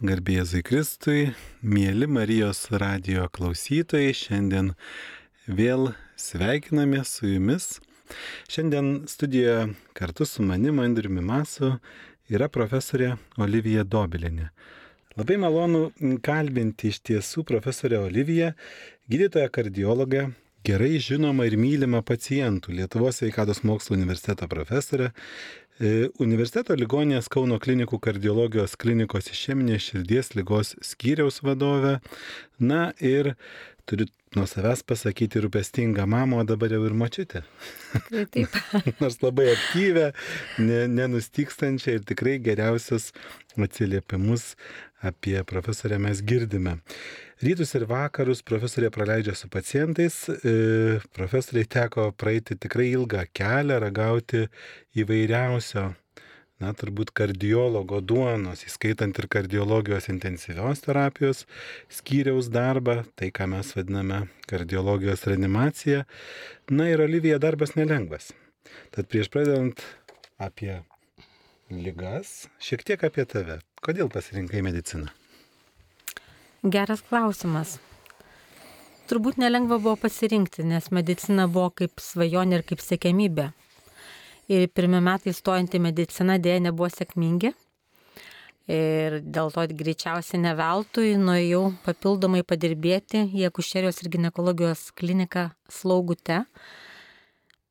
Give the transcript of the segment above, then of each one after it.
Garbėjai Kristui, mėly Marijos radio klausytojai, šiandien vėl sveikiname su jumis. Šiandien studijoje kartu su manimi Andriumi Masu yra profesorė Olivija Dobilinė. Labai malonu kalbinti iš tiesų profesorę Oliviją, gydytoją kardiologę, gerai žinoma ir mylima pacientų Lietuvos sveikatos mokslo universiteto profesorė, universiteto ligoninės Kauno klinikų kardiologijos klinikos išeminės širdies lygos skyriaus vadovė. Na ir turiu nuo savęs pasakyti rūpestingą mamą, o dabar jau ir mačiutę. Taip. Nors labai aktyvę, nenustykstančią ir tikrai geriausius atsiliepimus apie profesorę mes girdime. Rytus ir vakarus profesorė praleidžia su pacientais. E, profesoriai teko praeiti tikrai ilgą kelią, ragauti įvairiausio, na, turbūt kardiologo duonos, įskaitant ir kardiologijos intensyvios terapijos skyriaus darbą, tai ką mes vadiname kardiologijos reanimacija. Na ir Olivija darbas nelengvas. Tad prieš pradedant apie lygas, šiek tiek apie tave. Kodėl pasirinkai mediciną? Geras klausimas. Turbūt nelengva buvo pasirinkti, nes medicina buvo kaip svajonė ir kaip sėkmybė. Ir pirmie metai stojant į mediciną dėja nebuvo sėkmingi. Ir dėl to greičiausiai neveltui nuėjau papildomai padirbėti į akušerijos ir gynekologijos kliniką slaugute.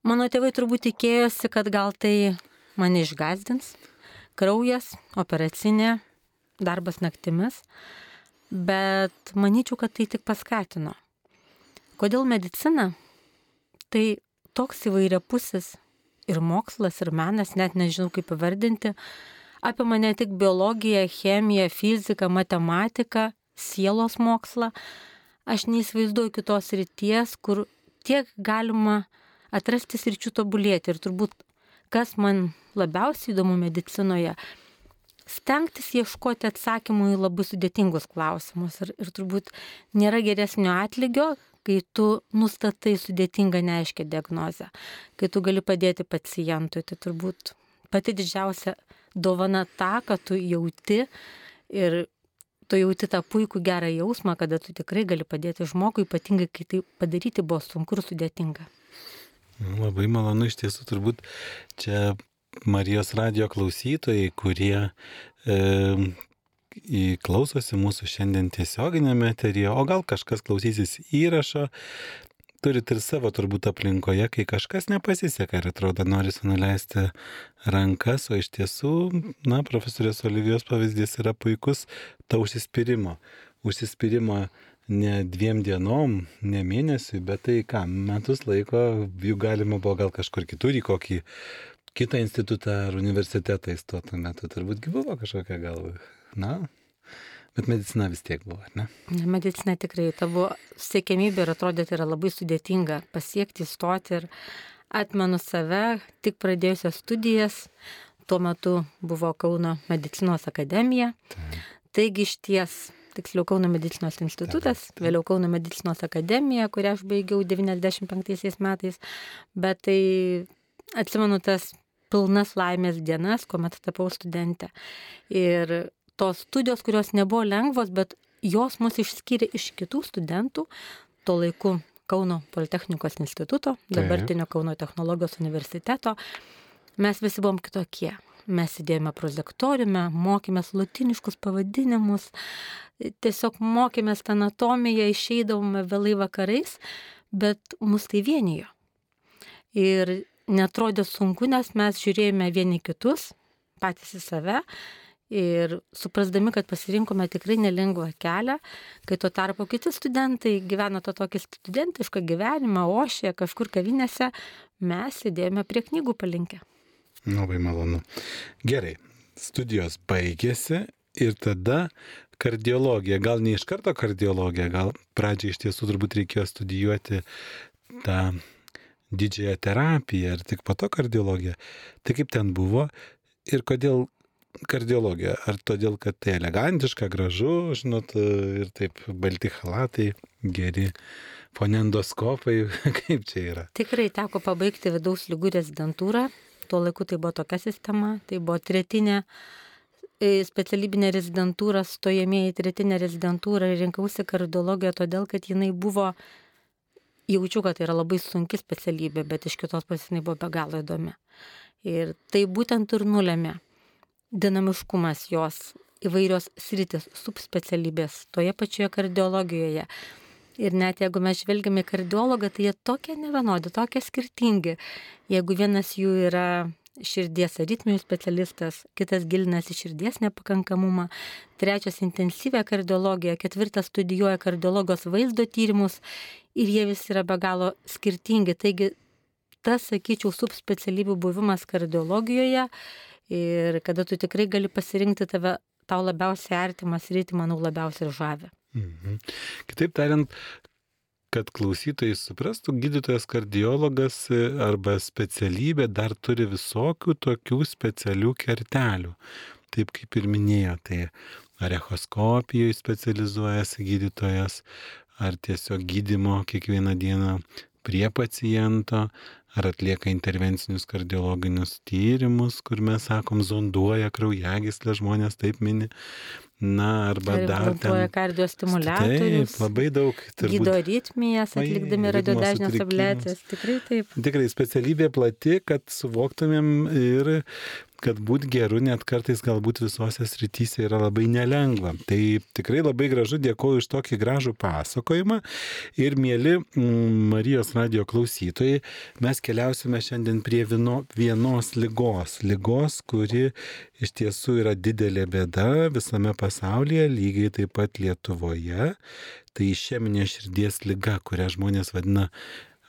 Mano tėvai turbūt tikėjosi, kad gal tai mane išgazdins. Kraujas, operacinė, darbas naktimis bet manyčiau, kad tai tik paskatino. Kodėl medicina? Tai toks įvairiapusis ir mokslas, ir menas, net nežinau kaip pavardinti, apima ne tik biologiją, chemiją, fiziką, matematiką, sielos mokslą. Aš neįsivaizduoju kitos ryties, kur tiek galima atrasti sričių tobulėti. Ir turbūt kas man labiausiai įdomu medicinoje, stengtis ieškoti atsakymų į labai sudėtingus klausimus. Ir, ir turbūt nėra geresnio atlygio, kai tu nustatai sudėtingą neaiškę diagnozę, kai tu gali padėti pacientui. Tai turbūt pati didžiausia dovana ta, kad tu jauti ir tu jauti tą puikų gerą jausmą, kada tu tikrai gali padėti žmogui, ypatingai kai tai padaryti buvo sunku ir sudėtinga. Labai malonu iš tiesų turbūt čia Marijos radio klausytojai, kurie e, klausosi mūsų šiandien tiesioginėme eteryje, o gal kažkas klausysis įrašo, turit ir savo turbūt aplinkoje, kai kažkas nepasiseka ir atrodo nori nuleisti rankas, o iš tiesų, na, profesorės Olivijos pavyzdys yra puikus ta užsispyrimo. Užsispyrimo ne dviem dienom, ne mėnesiui, bet tai ką, metus laiko jų galima buvo gal kažkur kitur į kokį kitą institutą ar universitetą įstoti metu, turbūt buvo kažkokia gal, na, bet medicina vis tiek buvo, ne? Medicina tikrai tavo siekėmybė ir atrodė, tai yra labai sudėtinga pasiekti, įstoti ir atmenu save, tik pradėjusios studijas, tuo metu buvo Kauno medicinos akademija, tai. taigi iš ties tiksliau Kauno medicinos institutas, vėliau Kauno medicinos akademija, kurią aš baigiau 95 metais, bet tai atsimenu tas pilnas laimės dienas, kuomet tapau studentė. Ir tos studijos, kurios nebuvo lengvos, bet jos mus išskyrė iš kitų studentų, tuo laiku Kauno Politechnikos instituto, dabartinio Kauno technologijos universiteto, mes visi buvom kitokie. Mes sėdėjome prozektoriume, mokėmės latiniškus pavadinimus, tiesiog mokėmės anatomiją, išeidavome vėlai vakarais, bet mus tai vienijo. Ir netrodė sunku, nes mes žiūrėjome vieni kitus, patys į save ir suprasdami, kad pasirinkome tikrai nelengvą kelią, kai tuo tarpu kiti studentai gyvena to tokį studentišką gyvenimą, ošė kažkur kavinėse, mes sėdėjome prie knygų palinkę. Labai malonu. Gerai, studijos baigėsi ir tada kardiologija, gal ne iš karto kardiologija, gal pradžiai iš tiesų turbūt reikėjo studijuoti tą didžiąją terapiją ir tik po to kardiologiją. Tai kaip ten buvo ir kodėl kardiologija? Ar todėl, kad tai elegantiška, gražu, žinot, ir taip balti halatai, geri fonendoskopai, kaip čia yra? Tikrai teko pabaigti vidaus lygų rezidentūrą. Tuo laiku tai buvo tokia sistema, tai buvo tretinė specialybinę rezidentūrą, stojamieji tretinę rezidentūrą ir rinkausi kardiologiją todėl, kad jinai buvo, jaučiu, kad tai yra labai sunki specialybė, bet iš kitos pusės jinai buvo be galo įdomi. Ir tai būtent ir nulėmė dinamiškumas jos įvairios sritis, subspecialybės toje pačioje kardiologijoje. Ir net jeigu mes žvelgiame į kardiologą, tai jie tokie nevienodi, tokie skirtingi. Jeigu vienas jų yra širdies aritmijų specialistas, kitas gilinasi širdies nepakankamumą, trečias intensyvę kardiologiją, ketvirtas studijuoja kardiologos vaizdo tyrimus ir jie visi yra be galo skirtingi. Taigi tas, sakyčiau, subspecialybių buvimas kardiologijoje ir kada tu tikrai gali pasirinkti tave, tau labiausiai artimas rytį, manau, labiausiai žavė. Mhm. Kitaip tariant, kad klausytojai suprastų, gydytojas kardiologas e, arba specialybė dar turi visokių tokių specialių kertelių. Taip kaip ir minėjo, tai ar echoskopijoje specializuojasi gydytojas, ar tiesiog gydimo kiekvieną dieną prie paciento, ar atlieka intervencinius kardiologinius tyrimus, kur mes sakom, zonduoja kraujagyslę, žmonės taip mini. Na, arba Ar dar ten. kardiostimuliatorius. Taip, labai daug. turbūt. Gydo ritmijas, atlikdami radiodažnės ablėcijas. Tikrai taip. Tikrai specialybė plati, kad suvoktumėm ir kad būt geru net kartais galbūt visose srityse yra labai nelengva. Tai tikrai labai gražu, dėkoju už tokį gražų pasakojimą. Ir mėly mm, Marijos radio klausytojai, mes keliausime šiandien prie vieno, vienos lygos. Lygos, kuri iš tiesų yra didelė bėda visame pasaulyje, lygiai taip pat Lietuvoje. Tai išeminė širdies lyga, kurią žmonės vadina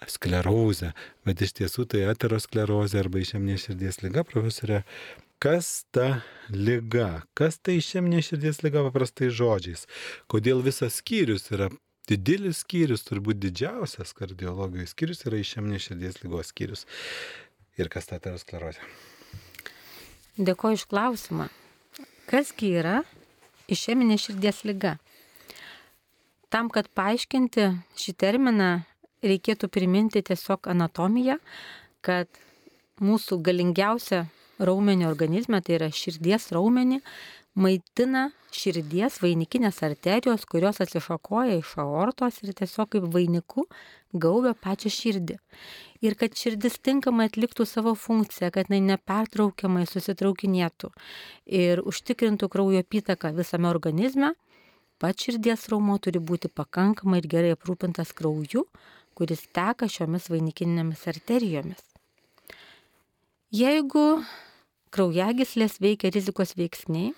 sklerozę, bet iš tiesų tai aterosklerozė arba išeminė širdies lyga, profesorė. Kas ta lyga? Kas tai išeminė širdies lyga paprastai žodžiais? Kodėl visas skyrius yra didelis skyrius, turbūt didžiausias kardiologijos skyrius yra išeminė širdies lygos skyrius. Ir kas ta aterosklerozė? Dėkoju iš klausimą. Kasgi yra išeminė širdies lyga? Tam, kad paaiškinti šį terminą, reikėtų priminti tiesiog anatomiją, kad mūsų galingiausia raumenį organizme, tai yra širdies raumenį, maitina širdies vainikinės arterijos, kurios atsišakoja iš aortos ir tiesiog kaip vainiku gaubia pačią širdį. Ir kad širdis tinkamai atliktų savo funkciją, kad jinai nepertraukiamai susitraukinėtų ir užtikrintų kraujo apytaką visame organizme, pats širdies raumo turi būti pakankamai ir gerai aprūpintas krauju, kuris teka šiomis vainikinėmis arterijomis. Jeigu kraujagyslės veikia rizikos veiksniai,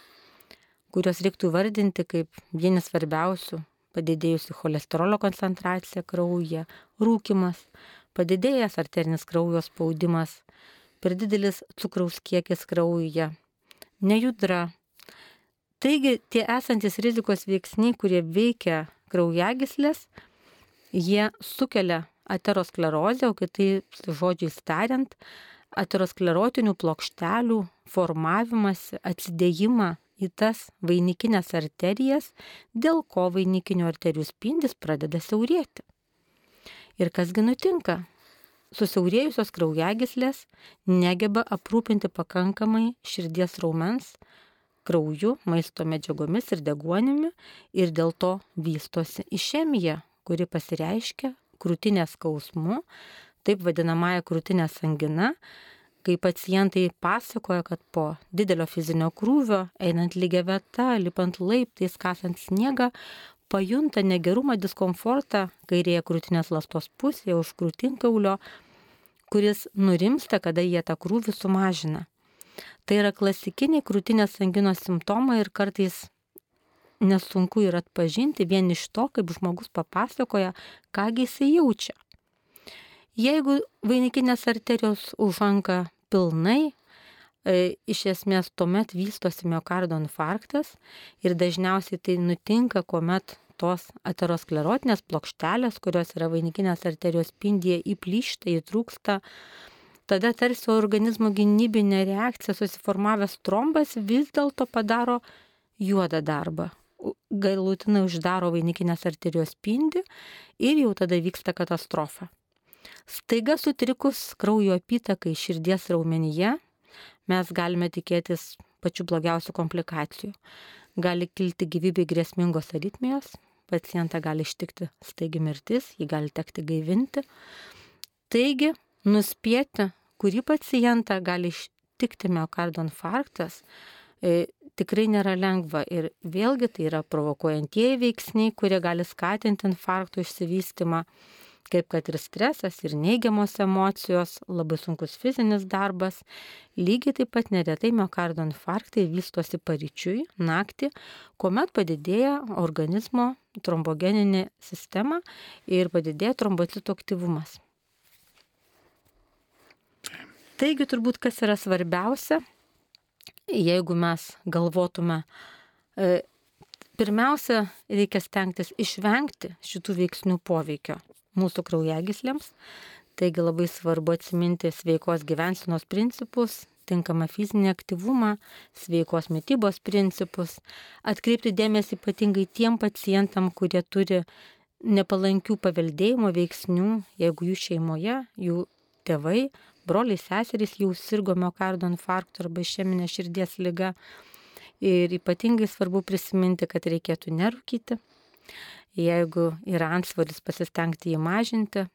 kuriuos reiktų vardinti kaip vieni svarbiausių - padidėjusi cholesterolio koncentracija kraujyje, rūkimas, padidėjęs arterinis kraujo spaudimas, per didelis cukraus kiekis kraujyje, nejudra. Taigi tie esantis rizikos veiksniai, kurie veikia kraujagyslės, jie sukelia aterosklerozę, o kitai žodžiais tariant, aterosklerotinių plokštelių formavimąsi, atsidėjimą į tas vainikinės arterijas, dėl ko vainikinių arterijų spindis pradeda siaurėti. Ir kasgi nutinka? Susiaurėjusios kraujagyslės negeba aprūpinti pakankamai širdies raumens krauju, maisto medžiagomis ir deguonimi ir dėl to vystosi išemija, kuri pasireiškia krūtinės skausmu, taip vadinamąją krūtinės angina, kai pacientai pasakoja, kad po didelio fizinio krūvio, einant lygia vieta, lipant laiptais, kasant sniegą, pajunta negerumą, diskomfortą kairėje krūtinės lastos pusėje už krūtinkaulio, kuris nurimsta, kada jie tą krūvį sumažina. Tai yra klasikiniai krūtinės anginos simptomai ir kartais nesunku yra atpažinti vien iš to, kaip žmogus papasakoja, kągi jisai jaučia. Jeigu vainikinės arterijos užanka pilnai, e, iš esmės tuomet vystosi miocardo infarktas ir dažniausiai tai nutinka, kuomet tos aterosklerotinės plokštelės, kurios yra vainikinės arterijos spindyje, įplyšta, įtrūksta, tada tarsi organizmo gynybinė reakcija susiformavęs trombas vis dėlto padaro juodą darbą. Galutinai uždaro vainikinės arterijos spindį ir jau tada vyksta katastrofa. Staiga sutrikus kraujo apytakai širdies raumenyje, mes galime tikėtis pačių blogiausių komplikacijų. Gali kilti gyvybei grėsmingos aritmijos, pacientą gali ištikti staigi mirtis, jį gali tekti gaivinti. Taigi, nuspėti, kurį pacientą gali ištikti miocardo infarktas, e, tikrai nėra lengva ir vėlgi tai yra provokuojantieji veiksniai, kurie gali skatinti infarkto išsivystimą, kaip kad ir stresas, ir neigiamos emocijos, labai sunkus fizinis darbas. Lygiai taip pat neretai miocardo infarktai vystosi paryčiui, naktį, kuomet padidėja organizmo trombogeninė sistema ir padidėja trombocitų aktyvumas. Taigi turbūt kas yra svarbiausia, jeigu mes galvotume, e, pirmiausia, reikia stengtis išvengti šitų veiksnių poveikio mūsų kraujagyslėms. Taigi labai svarbu atsiminti sveikos gyvensinos principus, tinkamą fizinį aktyvumą, sveikos mytybos principus, atkreipti dėmesį ypatingai tiem pacientam, kurie turi nepalankių paveldėjimo veiksnių, jeigu jų šeimoje, jų tėvai broliai seserys jau sirgo miocardo infarktu arba išeminė širdies lyga. Ir ypatingai svarbu prisiminti, kad reikėtų nerūkyti. Jeigu yra ansvaris, pasistengti jį mažinti.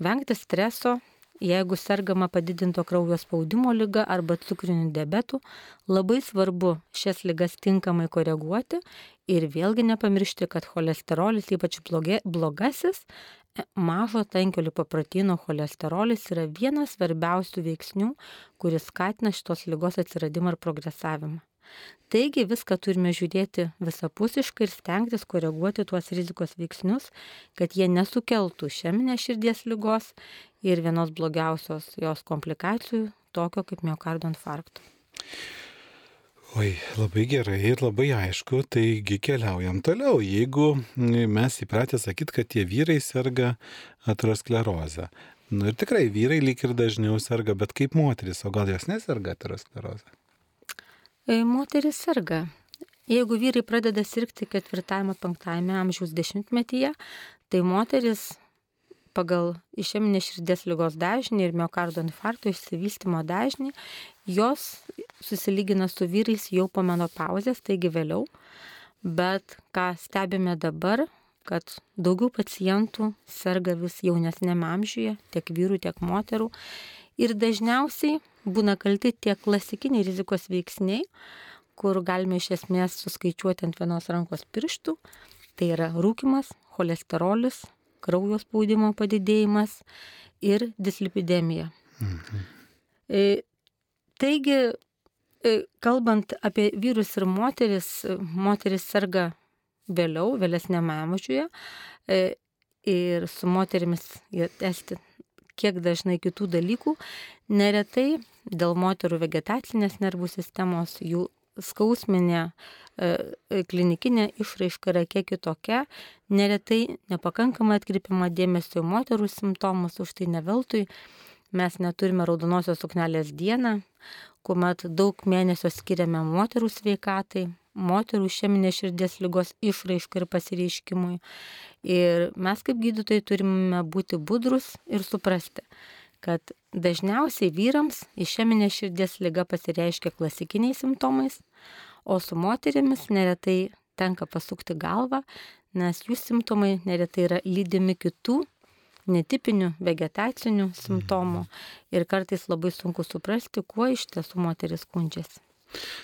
Vengti streso, jeigu sergama padidinto kraujo spaudimo lyga arba cukriniu diabetu, labai svarbu šias lygas tinkamai koreguoti ir vėlgi nepamiršti, kad cholesterolis, ypač blogė, blogasis, e, mažo tankio lipoproteino cholesterolis yra vienas svarbiausių veiksnių, kuris skatina šitos lygos atsiradimą ir progresavimą. Taigi viską turime žiūrėti visapusiškai ir stengtis koreguoti tuos rizikos veiksnius, kad jie nesukeltų šeminės širdies lygos ir vienos blogiausios jos komplikacijų, tokio kaip miocardo infarkto. Oi, labai gerai ir labai aišku, taigi keliaujam toliau. Jeigu mes įpratę sakyti, kad tie vyrai serga aterosklerozę. Nu ir tikrai vyrai lyg ir dažniau serga, bet kaip moteris, o gal jos neserga aterosklerozę? E, moteris serga. Jeigu vyrai pradeda sirgti ketvirtajame, penktajame amžiaus dešimtmetyje, tai moteris pagal išeminės širdies lygos dažnį ir miocardo infarkto išsivystimo dažnį, jos susilygina su vyrais jau po menopauzės, taigi vėliau. Bet ką stebime dabar, kad daugiau pacientų serga vis jaunesnėme amžiuje, tiek vyrų, tiek moterų. Ir dažniausiai būna kalti tie klasikiniai rizikos veiksniai, kur galime iš esmės suskaičiuoti ant vienos rankos pirštų. Tai yra rūkimas, cholesterolis, kraujo spaudimo padidėjimas ir dislipidemija. Mhm. E, taigi, e, kalbant apie vyrus ir moteris, moteris serga vėliau, vėlesnėme amžiuje e, ir su moterimis esti kiek dažnai kitų dalykų, neretai dėl moterų vegetacinės nervų sistemos jų skausminė e, e, klinikinė išraiška yra kiek kitokia, neretai nepakankamai atkreipiama dėmesio į moterų simptomus, už tai neveltui mes neturime raudonosios suknelės dieną, kuomet daug mėnesio skiriame moterų sveikatai, moterų šeminės širdies lygos išraiškai ir pasireiškimui. Ir mes kaip gydytojai turime būti budrus ir suprasti, kad dažniausiai vyrams išeminė širdies lyga pasireiškia klasikiniais simptomais, o su moterimis neretai tenka pasukti galvą, nes jų simptomai neretai yra lydimi kitų netipinių vegetacinių simptomų ir kartais labai sunku suprasti, kuo iš tiesų moteris skundžiasi.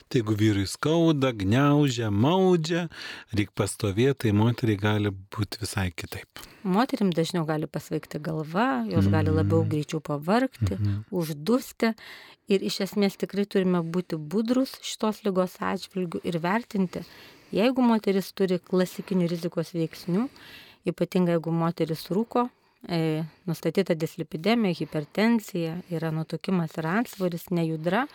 Tai jeigu vyrui skauda, gneužia, maudžia, reikia pastovėti, tai moteriai gali būti visai kitaip. Moterim dažniau gali pasveikti galva, jos mm. gali labiau greičiau pavarkti, mm -hmm. uždusti. Ir iš esmės tikrai turime būti budrus šitos lygos atžvilgių ir vertinti, jeigu moteris turi klasikinių rizikos veiksnių, ypatingai jeigu moteris rūko, e, nustatyta dislipidemija, hipertenzija, yra nutukimas ir ansvaris, nejudra,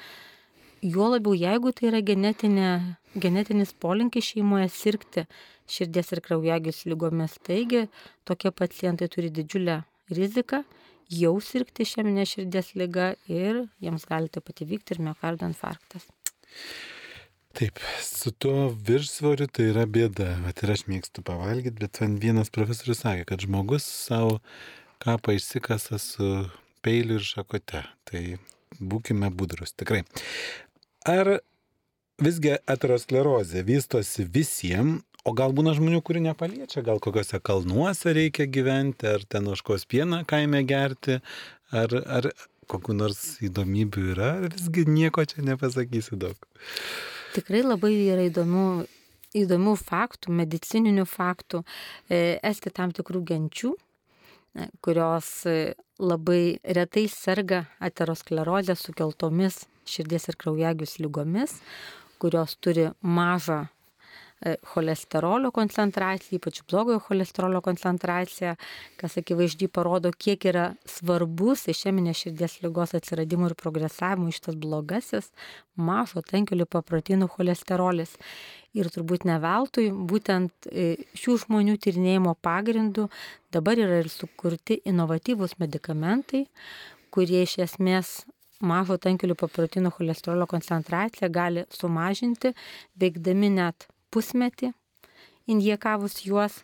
Juo labiau, jeigu tai yra genetinė, genetinis polinkis šeimoje sirgti širdies ir kraujagys lygomis, taigi tokie pacientai turi didžiulę riziką jau sirgti šeminė širdies lyga ir jiems gali taip pat įvykti ir miocardo infarktas. Taip, su tuo viršsvoriu tai yra bėda. Vat ir aš mėgstu pavalgyti, bet man vienas profesorius sakė, kad žmogus savo kapą išsikasa su peiliu ir šakote. Tai būkime budrus, tikrai. Ar visgi aterosklerozė vystosi visiems, o gal būna žmonių, kurių nepaliečia, gal kokiuose kalnuose reikia gyventi, ar ten oškos pieną kaime gerti, ar, ar kokiu nors įdomybių yra, visgi nieko čia nepasakysiu daug. Tikrai labai yra įdomių įdomių faktų, medicininių faktų, e, esti tam tikrų genčių, e, kurios e, labai retai serga aterosklerozę sukeltomis širdies ir kraujagys lygomis, kurios turi mažą E, cholesterolio koncentracija, ypač blogojo cholesterolio koncentracija, kas akivaizdžiai parodo, kiek yra svarbus išeminės širdies lygos atsiradimui ir progresavimui šitas blogasis mažo tankelių paprotinų cholesterolis. Ir turbūt ne veltui, būtent e, šių žmonių tyrinėjimo pagrindu dabar yra ir sukurti inovatyvūs medikamentai, kurie iš esmės mažo tankelių paprotinų cholesterolio koncentraciją gali sumažinti, veikdami net pusmetį injekavus juos.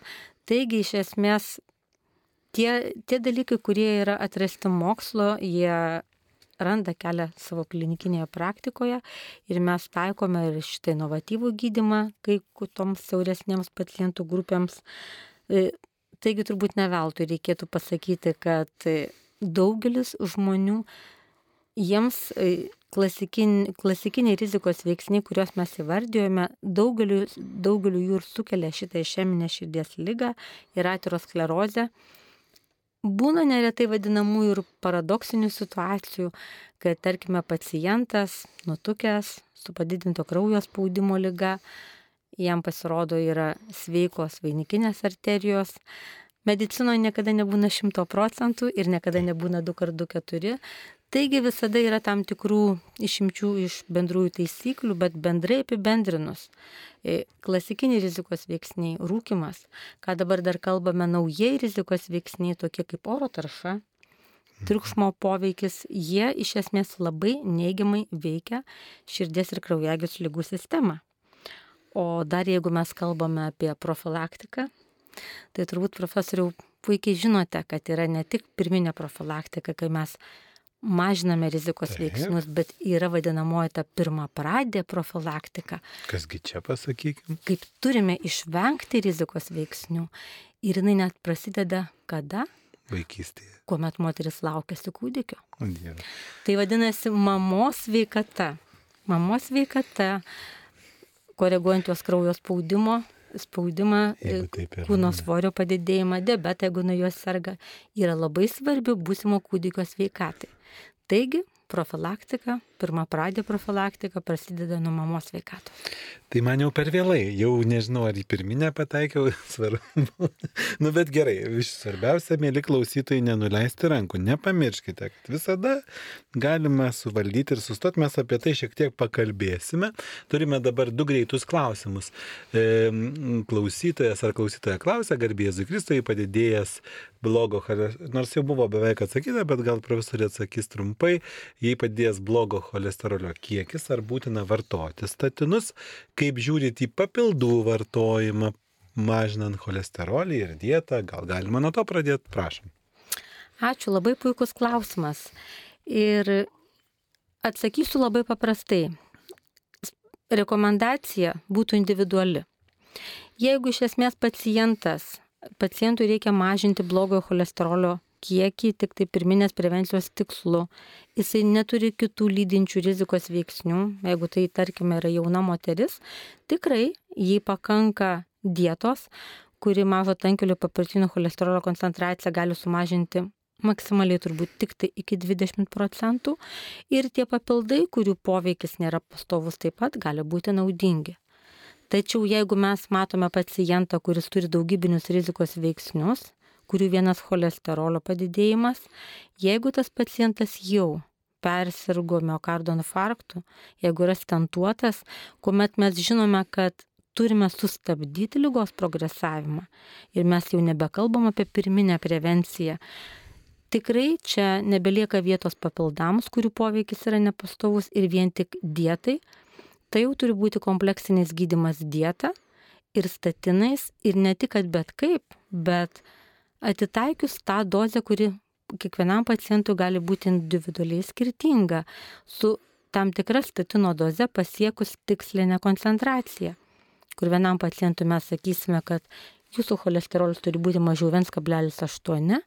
Taigi iš esmės tie, tie dalykai, kurie yra atrasti mokslo, jie randa kelią savo klinikinėje praktikoje ir mes taikome ir šitą inovatyvų gydimą kai toms siauresniems pacientų grupėms. E, taigi turbūt ne veltui reikėtų pasakyti, kad daugelis žmonių jiems e, klasikin, klasikiniai rizikos veiksniai, kuriuos mes įvardėjome, daugeliu, daugeliu jų ir sukelia šitą išeminę širdies lygą ir aterosklerozę. Būna neretai vadinamų ir paradoksinių situacijų, kai tarkime pacientas nutukęs su padidinto kraujo spaudimo lyga, jam pasirodo yra sveikos vainikinės arterijos, Medicinoje niekada nebūna šimto procentų ir niekada nebūna 2 kart 2 4, Taigi visada yra tam tikrų išimčių iš bendrųjų taisyklių, bet bendrai apibendrinus. E, klasikiniai rizikos veiksniai - rūkimas, ką dabar dar kalbame, naujai rizikos veiksniai, tokie kaip oro tarša, triukšmo poveikis, jie iš esmės labai neigiamai veikia širdies ir kraujagys lygų sistemą. O dar jeigu mes kalbame apie profilaktiką, tai turbūt profesoriau puikiai žinote, kad yra ne tik pirminė profilaktika, kai mes mažiname rizikos Taip. veiksnius, bet yra vadinamoji ta pirma pradė profilaktika. Kasgi čia pasakykime? Kaip turime išvengti rizikos veiksnių ir jinai net prasideda kada? Vaikystėje. Kuomet moteris laukiasi kūdikio. Dieve. tai vadinasi mamos veikata. Mamos veikata, koreguojant jos kraujo spaudimo spaudimą, kūno svorio padidėjimą, diabetą, jeigu nuo jos serga, yra labai svarbi būsimo kūdikio sveikatai. Taigi, profilaktika, pirmą pradė profilaktika prasideda nuo mamos sveikatos. Tai man jau per vėlai, jau nežinau, ar į pirminę pataikiau, svarbu. nu bet gerai, svarbiausia, mėly klausytojai, nenuleisti rankų. Nepamirškite, kad visada galima suvaldyti ir sustoti, mes apie tai šiek tiek pakalbėsime. Turime dabar du greitus klausimus. E, klausytojas ar klausytoja klausia, garbėjai Kristui padidėjęs blogo, nors jau buvo beveik atsakyta, bet gal profesorė atsakys trumpai, jei padidėjęs blogo cholesterolio kiekis, ar būtina vartoti statinus kaip žiūrit į papildų vartojimą, mažinant cholesterolį ir dietą, gal galima nuo to pradėti, prašom. Ačiū, labai puikus klausimas. Ir atsakysiu labai paprastai. Rekomendacija būtų individuali. Jeigu iš esmės pacientas, pacientui reikia mažinti blogojo cholesterolio kiekį tik tai pirminės prevencijos tikslu. Jisai neturi kitų lydinčių rizikos veiksnių, jeigu tai tarkime yra jauna moteris, tikrai jai pakanka dietos, kuri mažo tankelių papartinio cholesterolio koncentraciją gali sumažinti maksimaliai turbūt tik tai iki 20 procentų ir tie papildai, kurių poveikis nėra pastovus taip pat, gali būti naudingi. Tačiau jeigu mes matome pacientą, kuris turi daugybinius rizikos veiksnius, kurių vienas cholesterolio padidėjimas, jeigu tas pacientas jau persirgo miocardo infarktu, jeigu yra stentuotas, kuomet mes žinome, kad turime sustabdyti lygos progresavimą ir mes jau nebekalbam apie pirminę prevenciją. Tikrai čia nebelieka vietos papildams, kurių poveikis yra nepastovus ir vien tik dietai. Tai jau turi būti kompleksinis gydimas dieta ir statinais ir ne tik, kad bet kaip, bet atitaikius tą dozę, kuri kiekvienam pacientui gali būti individualiai skirtinga, su tam tikra statino doze pasiekus tikslinę koncentraciją, kur vienam pacientui mes sakysime, kad jūsų cholesterolis turi būti mažiau 1,8,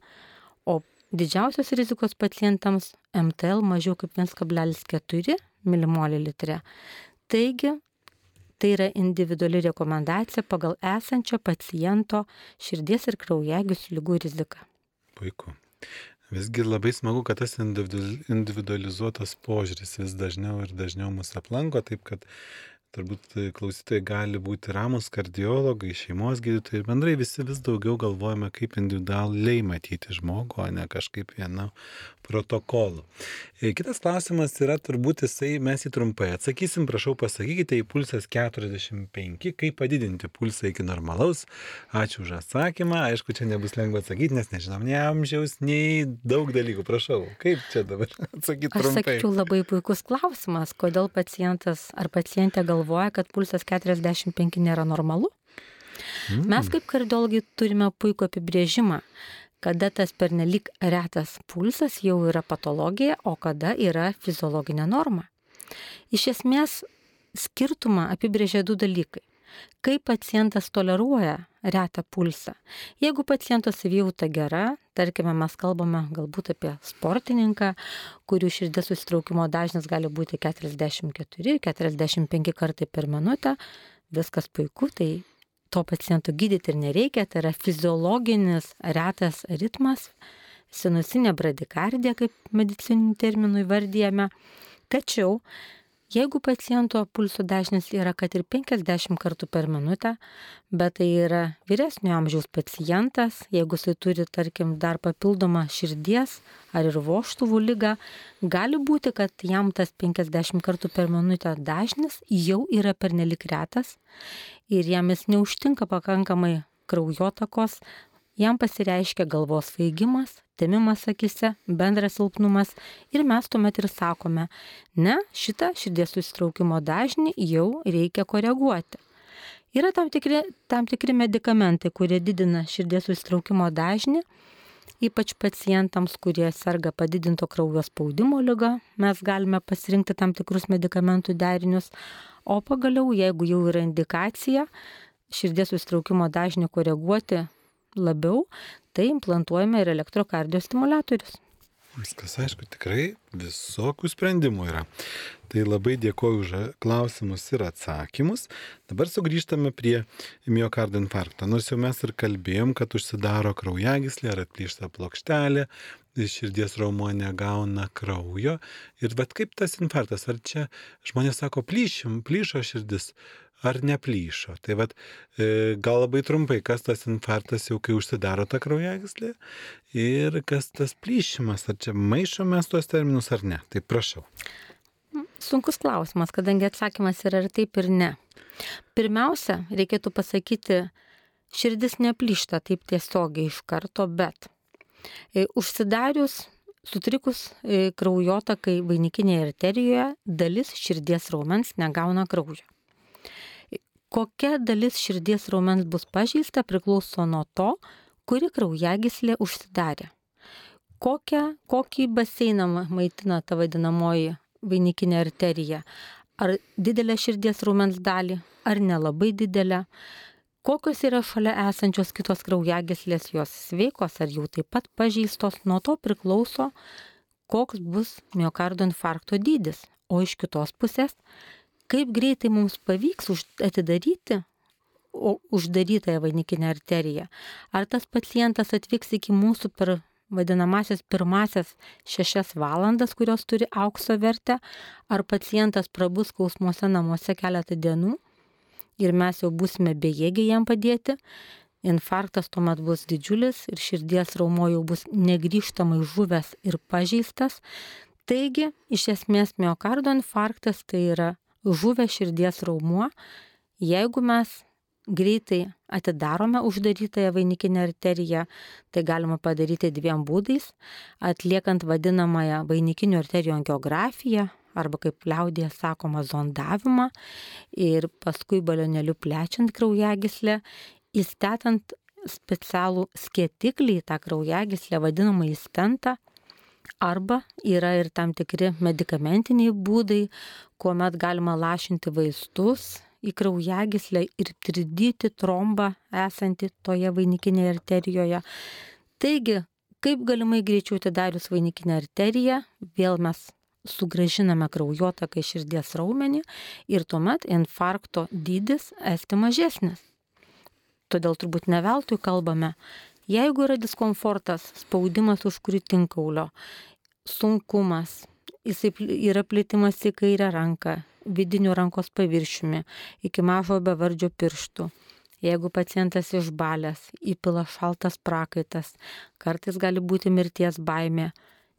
o didžiausios rizikos pacientams MTL mažiau kaip 1,4 mmol. Taigi, tai yra individuali rekomendacija pagal esančio paciento širdies ir kraujagyslių lygų riziką. Puiku. Visgi labai smagu, kad tas individualizuotas požiūris vis dažniau ir dažniau mus aplanko, taip kad turbūt klausytojai gali būti ramus kardiologai, šeimos gydytojai bendrai visi vis daugiau galvojame, kaip individualiai matyti žmogų, o ne kažkaip vienu protokolu. E, kitas klausimas yra turbūt jisai, mes jį trumpai atsakysim, prašau pasakykite, į pulsas 45, kaip padidinti pulsą iki normalaus. Ačiū už atsakymą, aišku, čia nebus lengva atsakyti, nes nežinom nei amžiaus, nei daug dalykų, prašau, kaip čia dabar atsakyti trumpai. Aš sakyčiau labai puikus klausimas, kodėl pacientas ar pacientė galvoja, galvoja, kad pulsas 45 nėra normalu. Mm. Mes kaip kardiologai turime puikų apibrėžimą, kada tas pernelik retas pulsas jau yra patologija, o kada yra fiziologinė norma. Iš esmės, skirtumą apibrėžia du dalykai kaip pacientas toleruoja retą pulsą. Jeigu paciento savijauta gera, tarkime, mes kalbame galbūt apie sportininką, kurių širdės susitraukimo dažnis gali būti 44-45 kartai per minutę, viskas puiku, tai to paciento gydyti ir nereikia, tai yra fiziologinis retas ritmas, sinusinė bradikardija, kaip medicininių terminų įvardyjame. Tačiau Jeigu paciento pulso dažnis yra kad ir 50 kartų per minutę, bet tai yra vyresnio amžiaus pacientas, jeigu jisai turi, tarkim, dar papildomą širdies ar ir voštuvų lygą, gali būti, kad jam tas 50 kartų per minutę dažnis jau yra pernelik retas ir jam jis neužtinka pakankamai kraujotakos, jam pasireiškia galvos svaigimas, temimas akise, bendras silpnumas ir mes tuomet ir sakome, ne, šitą širdies susitraukimo dažnį jau reikia koreguoti. Yra tam tikri, tam tikri medikamentai, kurie didina širdies susitraukimo dažnį, ypač pacientams, kurie serga padidinto kraujo spaudimo lyga, mes galime pasirinkti tam tikrus medikamentų derinius, o pagaliau, jeigu jau yra indikacija, širdies susitraukimo dažnį koreguoti labiau, tai implantuojame ir elektrokardiostimulatorius. Viskas aišku, tikrai visokių sprendimų yra. Tai labai dėkoju už klausimus ir atsakymus. Dabar sugrįžtame prie miocardo infarkto. Nors jau mes ir kalbėjom, kad užsidaro kraujagyslė ar atplyšta plokštelė, širdies raumuo negauna kraujo. Ir vad kaip tas infarktas, ar čia žmonės sako, plyšim, plyšo širdis, ar neplyšo. Tai vad, e, gal labai trumpai, kas tas infarktas jau kai užsidaro ta kraujagyslė ir kas tas plyšimas, ar čia maišomės tuos terminus ar ne. Tai prašau. Sunkus klausimas, kadangi atsakymas yra ir taip ir ne. Pirmiausia, reikėtų pasakyti, širdis neplyšta taip tiesiogiai iš karto, bet užsidarius Sutrikus e, kraujotakai vainikinėje arterijoje dalis širdies raumens negauna kraujo kokia dalis širdies raumens bus pažeista priklauso nuo to, kuri kraujagyslė užsidarė. Kokią, kokį baseiną maitina ta vadinamoji vainikinė arterija. Ar didelę širdies raumens dalį, ar nelabai didelę. Kokios yra šalia esančios kitos kraujagyslės, jos sveikos ar jau taip pat pažeistos, nuo to priklauso, koks bus miocardo infarkto dydis. O iš kitos pusės, kaip greitai mums pavyks atidaryti uždarytąją vainikinę arteriją. Ar tas pacientas atvyks iki mūsų per vadinamasias pirmasias šešias valandas, kurios turi aukso vertę, ar pacientas prabus skausmuose namuose keletą dienų ir mes jau būsime bejėgiai jam padėti. Infarktas tuomet bus didžiulis ir širdies raumo jau bus negryžtamai žuvęs ir pažeistas. Taigi, iš esmės, miocardo infarktas tai yra žuvęs širdies raumuo, jeigu mes greitai atidarome uždarytąją vainikinę arteriją, tai galima padaryti dviem būdais - atliekant vadinamąją vainikinių arterijų angiografiją arba kaip liaudėje sakoma zondavimą ir paskui balionėliu plečiant kraujagyslę, įstetant specialų skėtiklį į tą kraujagyslę vadinamą įstentą, Arba yra ir tam tikri medikamentiniai būdai, kuomet galima lašinti vaistus į kraujagyslę ir tridyti trombą esantį toje vainikinėje arterijoje. Taigi, kaip galimai greičiau atidarius vainikinę arteriją, vėl mes sugražiname kraujotaką į širdies raumenį ir tuomet infarkto dydis esti mažesnis. Todėl turbūt ne veltui kalbame, jeigu yra diskomfortas, spaudimas už krūtinkaulio, sunkumas, jisai yra plėtimas į kairę ranką, vidiniu rankos paviršiumi, iki mažo bevardžio pirštų. Jeigu pacientas išbalęs, įpila šaltas prakaitas, kartais gali būti mirties baimė,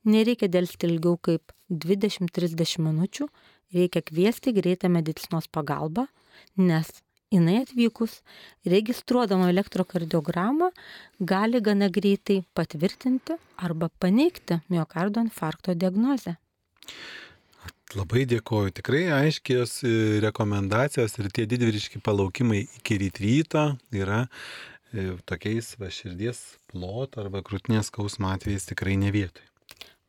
nereikia dėlsti ilgiau kaip 20-30 minučių, reikia kviesti greitą medicinos pagalbą, nes jinai atvykus, registruodama elektrokardiogramą, gali gana greitai patvirtinti arba paneigti miocardo infarkto diagnozę. Labai dėkoju, tikrai aiškios e, rekomendacijos ir tie didvyriški palaukimai iki ryt ryto yra e, tokiais va širdies ploto arba krūtinės skausmo atvejais tikrai ne vietoj.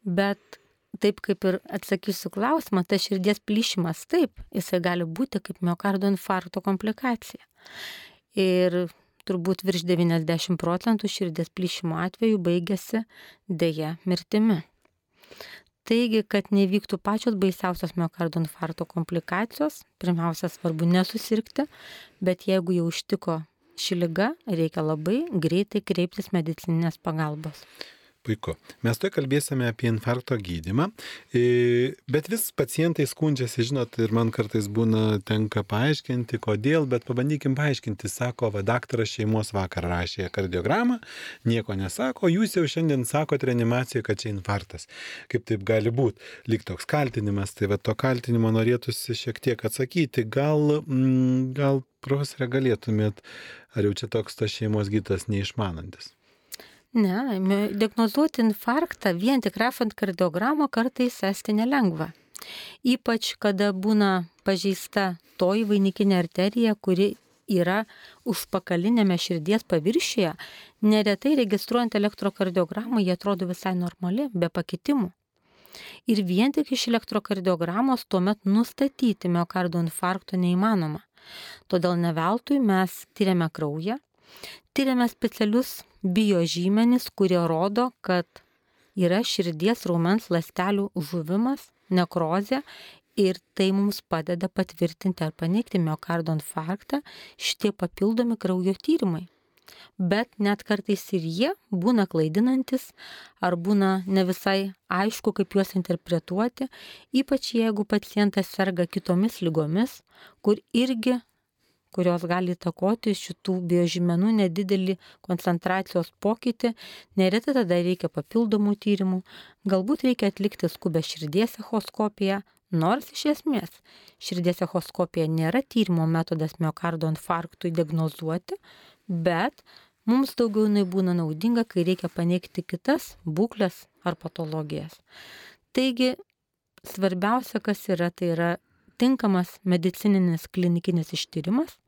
Bet taip kaip ir atsakysiu klausimą, tas širdies plyšimas taip, jisai gali būti kaip miocardo infarkto komplikacija. Ir turbūt virš 90 procentų širdies plyšimo atveju baigėsi dėja mirtimi. Taigi, kad nevyktų pačios baisiausios miocardo infarkto komplikacijos, pirmiausia svarbu nesusirgti, bet jeigu jau ištiko ši lyga, reikia labai greitai kreiptis medicininės pagalbos. Puiku. Mes to kalbėsime apie infarkto gydimą, bet vis pacientai skundžiasi, žinot, ir man kartais būna tenka paaiškinti, kodėl, bet pabandykim paaiškinti, sako, va, daktaras šeimos vakar rašė kardiogramą, nieko nesako, jūs jau šiandien sakote reanimacijoje, kad čia infarktas. Kaip taip gali būti? Lik toks kaltinimas, tai va to kaltinimo norėtųsi šiek tiek atsakyti. Gal, mm, gal profesorė galėtumėt, ar jau čia toks tas šeimos gytas neišmanantis? Ne, diagnozuoti infarktą vien tik rašant kardiogramą kartais esti nelengva. Ypač, kada būna pažeista toji vainikinė arterija, kuri yra užpakalinėme širdies paviršyje, neretai registruojant elektrokardiogramą jie atrodo visai normali, be pakitimų. Ir vien tik iš elektrokardiogramos tuomet nustatyti miocardo infarkto neįmanoma. Todėl neveltui mes tyriame kraują, tyriame specialius biožymenis, kurie rodo, kad yra širdies raumens lastelių žuvimas, nekrozė ir tai mums padeda patvirtinti ar paneigti miocardo infarktą šitie papildomi kraujo tyrimai. Bet net kartais ir jie būna klaidinantis ar būna ne visai aišku, kaip juos interpretuoti, ypač jeigu pacientas serga kitomis lygomis, kur irgi kurios gali įtakoti šitų biožymenų nedidelį koncentracijos pokytį, neretai tada reikia papildomų tyrimų, galbūt reikia atlikti skubę širdies echoskopiją, nors iš esmės širdies echoskopija nėra tyrimo metodas miocardo infarktui diagnozuoti, bet mums daugiau jinai būna naudinga, kai reikia paneigti kitas būklės ar patologijas. Taigi, svarbiausia, kas yra, tai yra tinkamas medicininis klinikinis ištyrimas,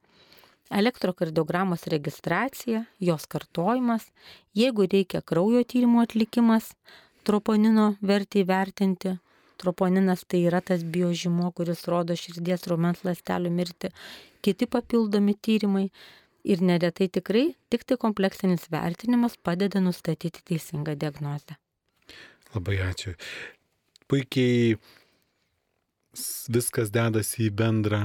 elektrokardiogramos registracija, jos kartojimas, jeigu reikia kraujo tyrimo atlikimas, troponino vertį įvertinti. Troponinas tai yra tas biožymo, kuris rodo širdies raumens ląstelių mirtį, kiti papildomi tyrimai ir neretai tikrai tik tai kompleksinis vertinimas padeda nustatyti teisingą diagnozę. Labai ačiū. Puikiai viskas dedasi į bendrą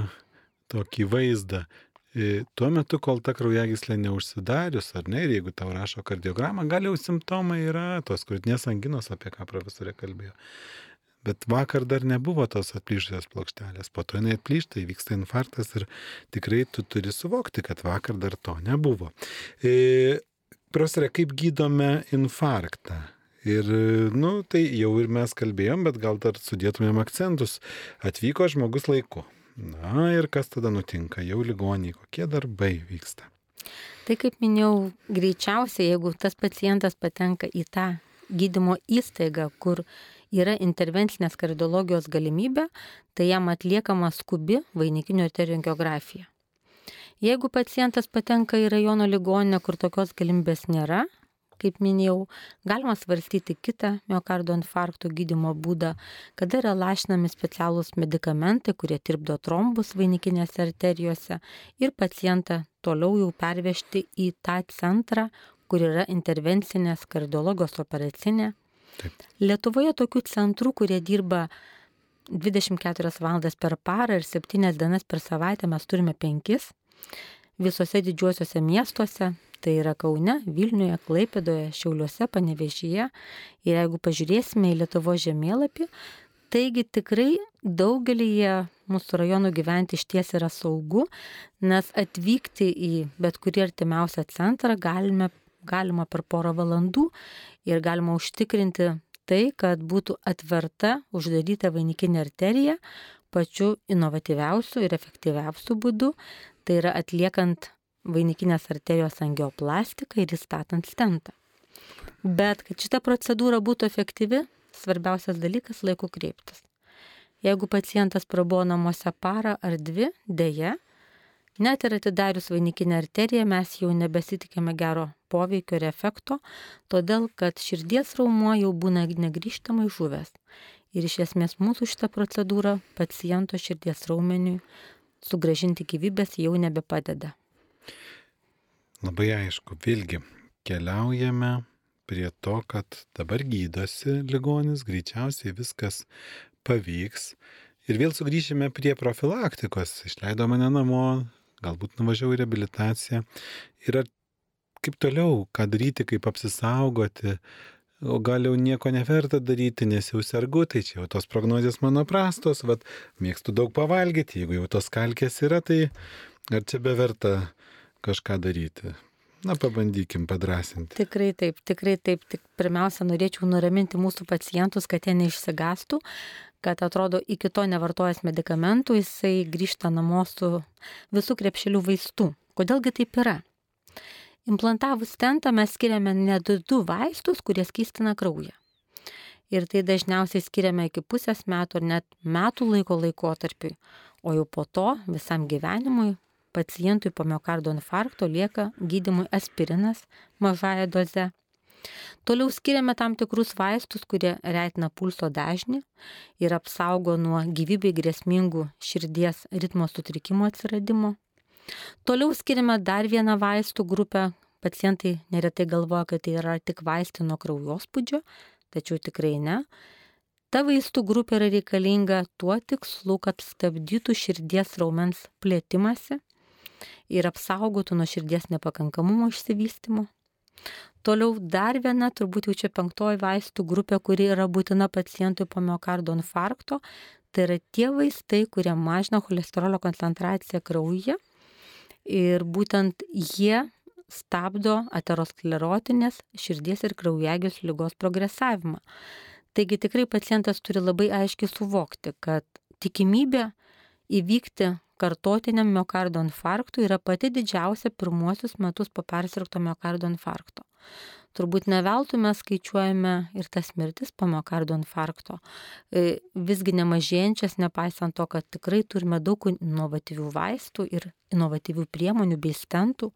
tokį vaizdą. Tuo metu, kol ta kraujagyslė neužsidarius, ar ne, ir jeigu tau rašo kardiogramą, gal jau simptomai yra tos krūtinės anginos, apie ką profesorė kalbėjo. Bet vakar dar nebuvo tos atplyšusios plokštelės, po to jinai atplyšta, įvyksta infarktas ir tikrai tu turi suvokti, kad vakar dar to nebuvo. E, profesorė, kaip gydome infarktą? Ir, nu, tai jau ir mes kalbėjom, bet gal dar sudėtumėm akcentus. Atvyko žmogus laiku Na ir kas tada nutinka, jau ligoniai, kokie darbai vyksta. Tai kaip minėjau, greičiausiai, jeigu tas pacientas patenka į tą gydymo įstaigą, kur yra intervencinės kardiologijos galimybė, tai jam atliekama skubi vainikinio arterioangiografija. Jeigu pacientas patenka į rajono ligoninę, kur tokios galimybės nėra, kaip minėjau, galima svarstyti kitą miocardo infarkto gydimo būdą, kada yra lašinami specialūs medikamentai, kurie tirpdo trombus vainikinėse arterijose ir pacientą toliau jau pervežti į tą centrą, kur yra intervencinės kardiologijos operacinė. Taip. Lietuvoje tokių centrų, kurie dirba 24 valandas per parą ir 7 dienas per savaitę mes turime 5 visose didžiuosiuose miestuose, tai yra Kaune, Vilniuje, Klaipėdoje, Šiauliuose, Panevežyje. Ir jeigu pažiūrėsime į Lietuvo žemėlapį, taigi tikrai daugelį mūsų rajonų gyventi iš ties yra saugu, nes atvykti į bet kurį artimiausią centrą galime, galima per porą valandų ir galima užtikrinti tai, kad būtų atverta, uždaryta vainikinė arterija pačiu inovatyviausiu ir efektyviausiu būdu, tai yra atliekant vainikinės arterijos angioplastiką ir įstatant stentą. Bet kad šita procedūra būtų efektyvi, svarbiausias dalykas laiku kreiptis. Jeigu pacientas prabuvo namuose parą ar dvi, dėje, net ir atidarius vainikinę arteriją mes jau nebesitikime gero poveikio ir efekto, todėl kad širdies raumuo jau būna negryžtamai žuvęs. Ir iš esmės mūsų šitą procedūrą paciento širdies raumeniui sugražinti gyvybės jau nebepadeda. Labai aišku, vėlgi keliaujame prie to, kad dabar gydosi ligonis, greičiausiai viskas pavyks. Ir vėl sugrįšime prie profilaktikos. Išleido mane namo, galbūt nuvažiavau į reabilitaciją. Ir kaip toliau, ką daryti, kaip apsisaugoti, o gal jau nieko neverta daryti, nes jau sergu, tai čia jau tos prognozijos mano prastos, vad mėgstu daug pavalgyti, jeigu jau tos kalkės yra, tai ar čia beverta kažką daryti. Na, pabandykim padrasinti. Tikrai taip, tikrai taip. Tik pirmiausia, norėčiau nuraminti mūsų pacientus, kad jie neišsigastų, kad atrodo iki to nevartojęs medikamentų, jisai grįžta namo su visų krepšelių vaistų. Kodėlgi taip yra? Implantavus stentą mes skiriame net du vaistus, kurie skystina kraują. Ir tai dažniausiai skiriame iki pusės metų ar net metų laiko laikotarpiui, o jau po to visam gyvenimui pacientui po miocardo infarkto lieka gydimui aspirinas mažąją dozę. Toliau skiriame tam tikrus vaistus, kurie reitina pulso dažnį ir apsaugo nuo gyvybei grėsmingų širdies ritmo sutrikimo atsiradimo. Toliau skiriame dar vieną vaistų grupę. Pacientai neretai galvoja, kad tai yra tik vaistai nuo kraujospūdžio, tačiau tikrai ne. Ta vaistų grupė yra reikalinga tuo tikslu, kad stabdytų širdies raumens plėtimasi ir apsaugotų nuo širdies nepakankamumo išsivystimo. Toliau dar viena, turbūt jau čia penktoji vaistų grupė, kuri yra būtina pacientui po miocardo infarkto, tai yra tie vaistai, kurie mažina cholesterolio koncentraciją kraujyje ir būtent jie stabdo aterosklerotinės širdies ir kraujagės lygos progresavimą. Taigi tikrai pacientas turi labai aiškiai suvokti, kad tikimybė įvykti kartotiniam miocardo infarktui yra pati didžiausia pirmuosius metus po persirgto miocardo infarkto. Turbūt ne veltui mes skaičiuojame ir tas mirtis po miocardo infarkto, e, visgi nemažėjančias, nepaisant to, kad tikrai turime daug inovatyvių vaistų ir inovatyvių priemonių bei stentų.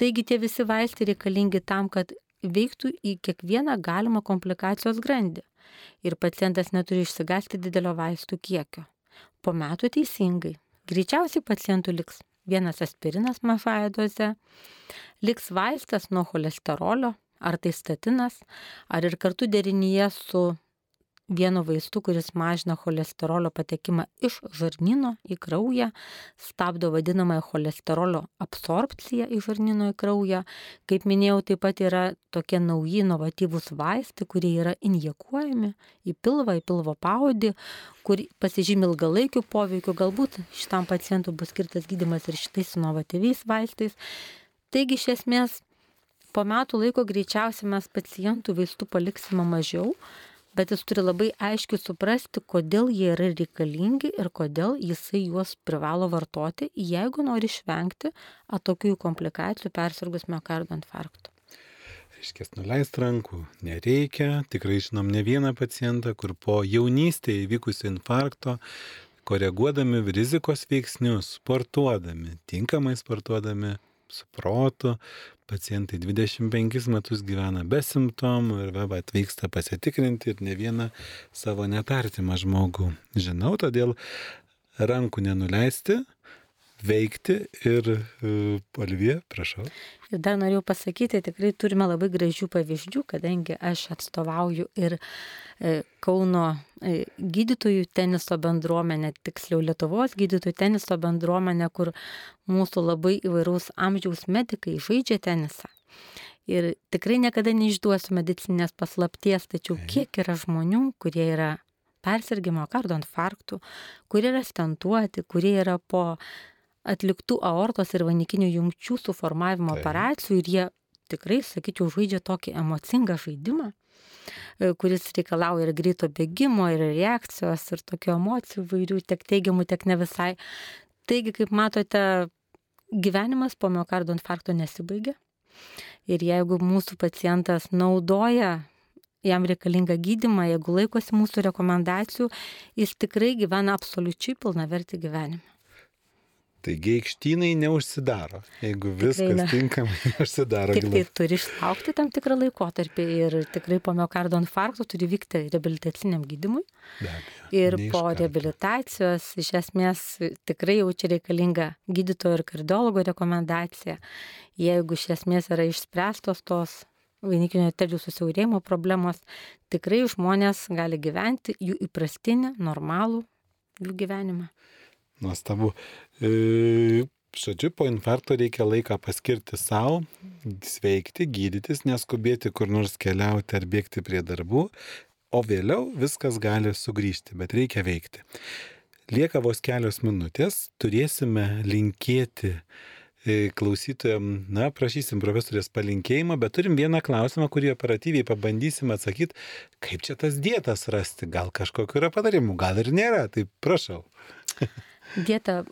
Taigi tie visi vaistai reikalingi tam, kad veiktų į kiekvieną galimą komplikacijos grandį ir pacientas neturi išsigasti didelio vaistų kiekio. Po metų teisingai. Greičiausiai pacientų liks vienas aspirinas mažąją dozę, liks vaistas nuo cholesterolio, ar tai statinas, ar ir kartu derinyje su vienu vaistu, kuris mažina cholesterolio patekimą iš žarnyno į kraują, stabdo vadinamąją cholesterolio absorpciją iš žarnyno į kraują. Kaip minėjau, taip pat yra tokie nauji inovatyvūs vaistai, kurie yra injekuojami į pilvą, į pilvo paudį, kur pasižymi ilgalaikių poveikių, galbūt šitam pacientui bus skirtas gydimas ir šitais inovatyviais vaistais. Taigi iš esmės po metų laiko greičiausiai mes pacientų vaistų paliksime mažiau, bet jis turi labai aiškiai suprasti, kodėl jie yra reikalingi ir kodėl jisai juos privalo vartoti, jeigu nori išvengti atokių komplikacijų persirgus miocardo infarktu. Reiškia, nuleist rankų nereikia, tikrai žinom ne vieną pacientą, kur po jaunystėje įvykusio infarkto koreguodami rizikos veiksnius, sportuodami, tinkamai sportuodami, su protu, pacientai 25 metus gyvena be simptomų ir va, atvyksta pasitikrinti ir ne vieną savo netartimą žmogų. Žinau, todėl rankų nenuleisti, veikti ir uh, Olivija, prašau. Ir dar norėjau pasakyti, tikrai turime labai gražių pavyzdžių, kadangi aš atstovauju ir e, Kauno e, gydytojų teniso bendruomenę, tiksliau Lietuvos gydytojų teniso bendruomenę, kur mūsų labai įvairaus amžiaus medikai žaidžia tenisą. Ir tikrai niekada neišduosiu medicinės paslapties, tačiau kiek yra žmonių, kurie yra persirgimo kardo infarktų, kurie yra stentuoti, kurie yra po atliktų aortos ir vanikinių jungčių suformavimo tai. operacijų ir jie tikrai, sakyčiau, žaidžia tokį emocingą žaidimą, e, kuris reikalauja ir greito bėgimo, ir reakcijos, ir tokių emocijų vairių, tiek teigiamų, tiek ne visai. Taigi, kaip matote, gyvenimas po miocardo infarkto nesibaigia. Ir jeigu mūsų pacientas naudoja jam reikalingą gydimą, jeigu laikosi mūsų rekomendacijų, jis tikrai gyvena absoliučiai pilnavertį gyvenimą. Taigi aikštynai neužsidaro, jeigu viskas Tikrai, tinkamai neužsidaro. Tik tai turi išlaukti tam tikrą laikotarpį ir tikrai po miocardo infarkto turi vykti reabilitaciniam gydimui. Ir po reabilitacijos iš esmės tikrai jau čia reikalinga gydytojo ir kardiologo rekomendacija. Jeigu iš esmės yra išspręstos tos vainikinio arterijų susiaurėjimo problemos, tikrai žmonės gali gyventi jų įprastinį, normalų jų gyvenimą. Nuostabu. E, žodžiu, po infarkto reikia laiką paskirti savo, sveikti, gydytis, neskubėti kur nors keliauti ar bėgti prie darbų, o vėliau viskas gali sugrįžti, bet reikia veikti. Lieka vos kelios minutės, turėsime linkėti e, klausytojams, na, prašysim profesorės palinkėjimą, bet turim vieną klausimą, kurį operatyviai pabandysim atsakyti, kaip čia tas dietas rasti, gal kažkokiu yra padarimų, gal ir nėra, tai prašau. Dieta,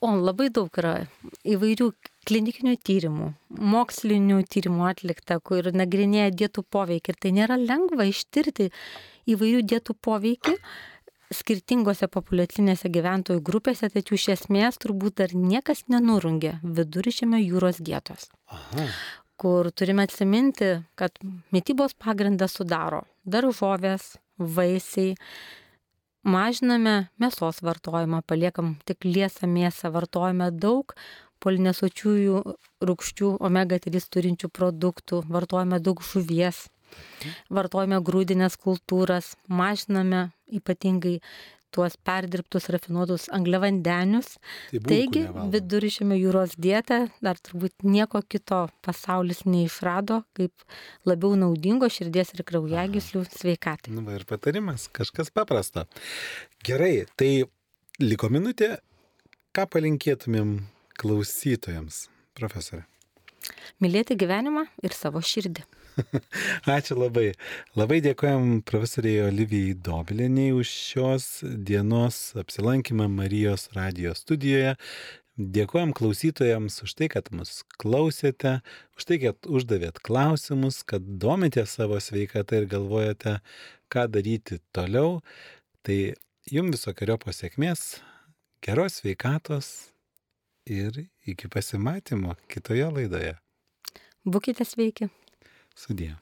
o labai daug yra įvairių klinikinių tyrimų, mokslinių tyrimų atlikta, kur nagrinėja dietų poveikį. Ir tai nėra lengva ištirti įvairių dietų poveikį skirtingose populiacinėse gyventojų grupėse, tačiau iš esmės turbūt dar niekas nenurungė vidurišėme jūros dietos. Aha. Kur turime atsiminti, kad mytybos pagrindą sudaro daržovės, vaisiai, mažiname mėsos vartojimą, paliekam tik liesą mėsą, vartojame daug polinesočiųjų rūkščių omega 3 turinčių produktų, vartojame daug žuvies, vartojame grūdinės kultūras, mažiname ypatingai tuos perdirbtus rafinuotus angliavandenius. Tai Taigi vidurišėme jūros dietą dar turbūt nieko kito pasaulis neišrado, kaip labiau naudingo širdies ir kraujagyslių sveikatai. Na, nu, ir patarimas, kažkas paprasta. Gerai, tai liko minutė, ką palinkėtumėm klausytojams, profesorė? Mylėti gyvenimą ir savo širdį. Ačiū labai. Labai dėkojom profesoriai Olivijai Dobiliniai už šios dienos apsilankymą Marijos radijos studijoje. Dėkojom klausytojams už tai, kad mus klausėte, už tai, kad uždavėt klausimus, kad domitės savo sveikatą ir galvojate, ką daryti toliau. Tai jums visokiojo pasiekmės, geros sveikatos ir iki pasimatymo kitoje laidoje. Būkite sveiki. 是的呀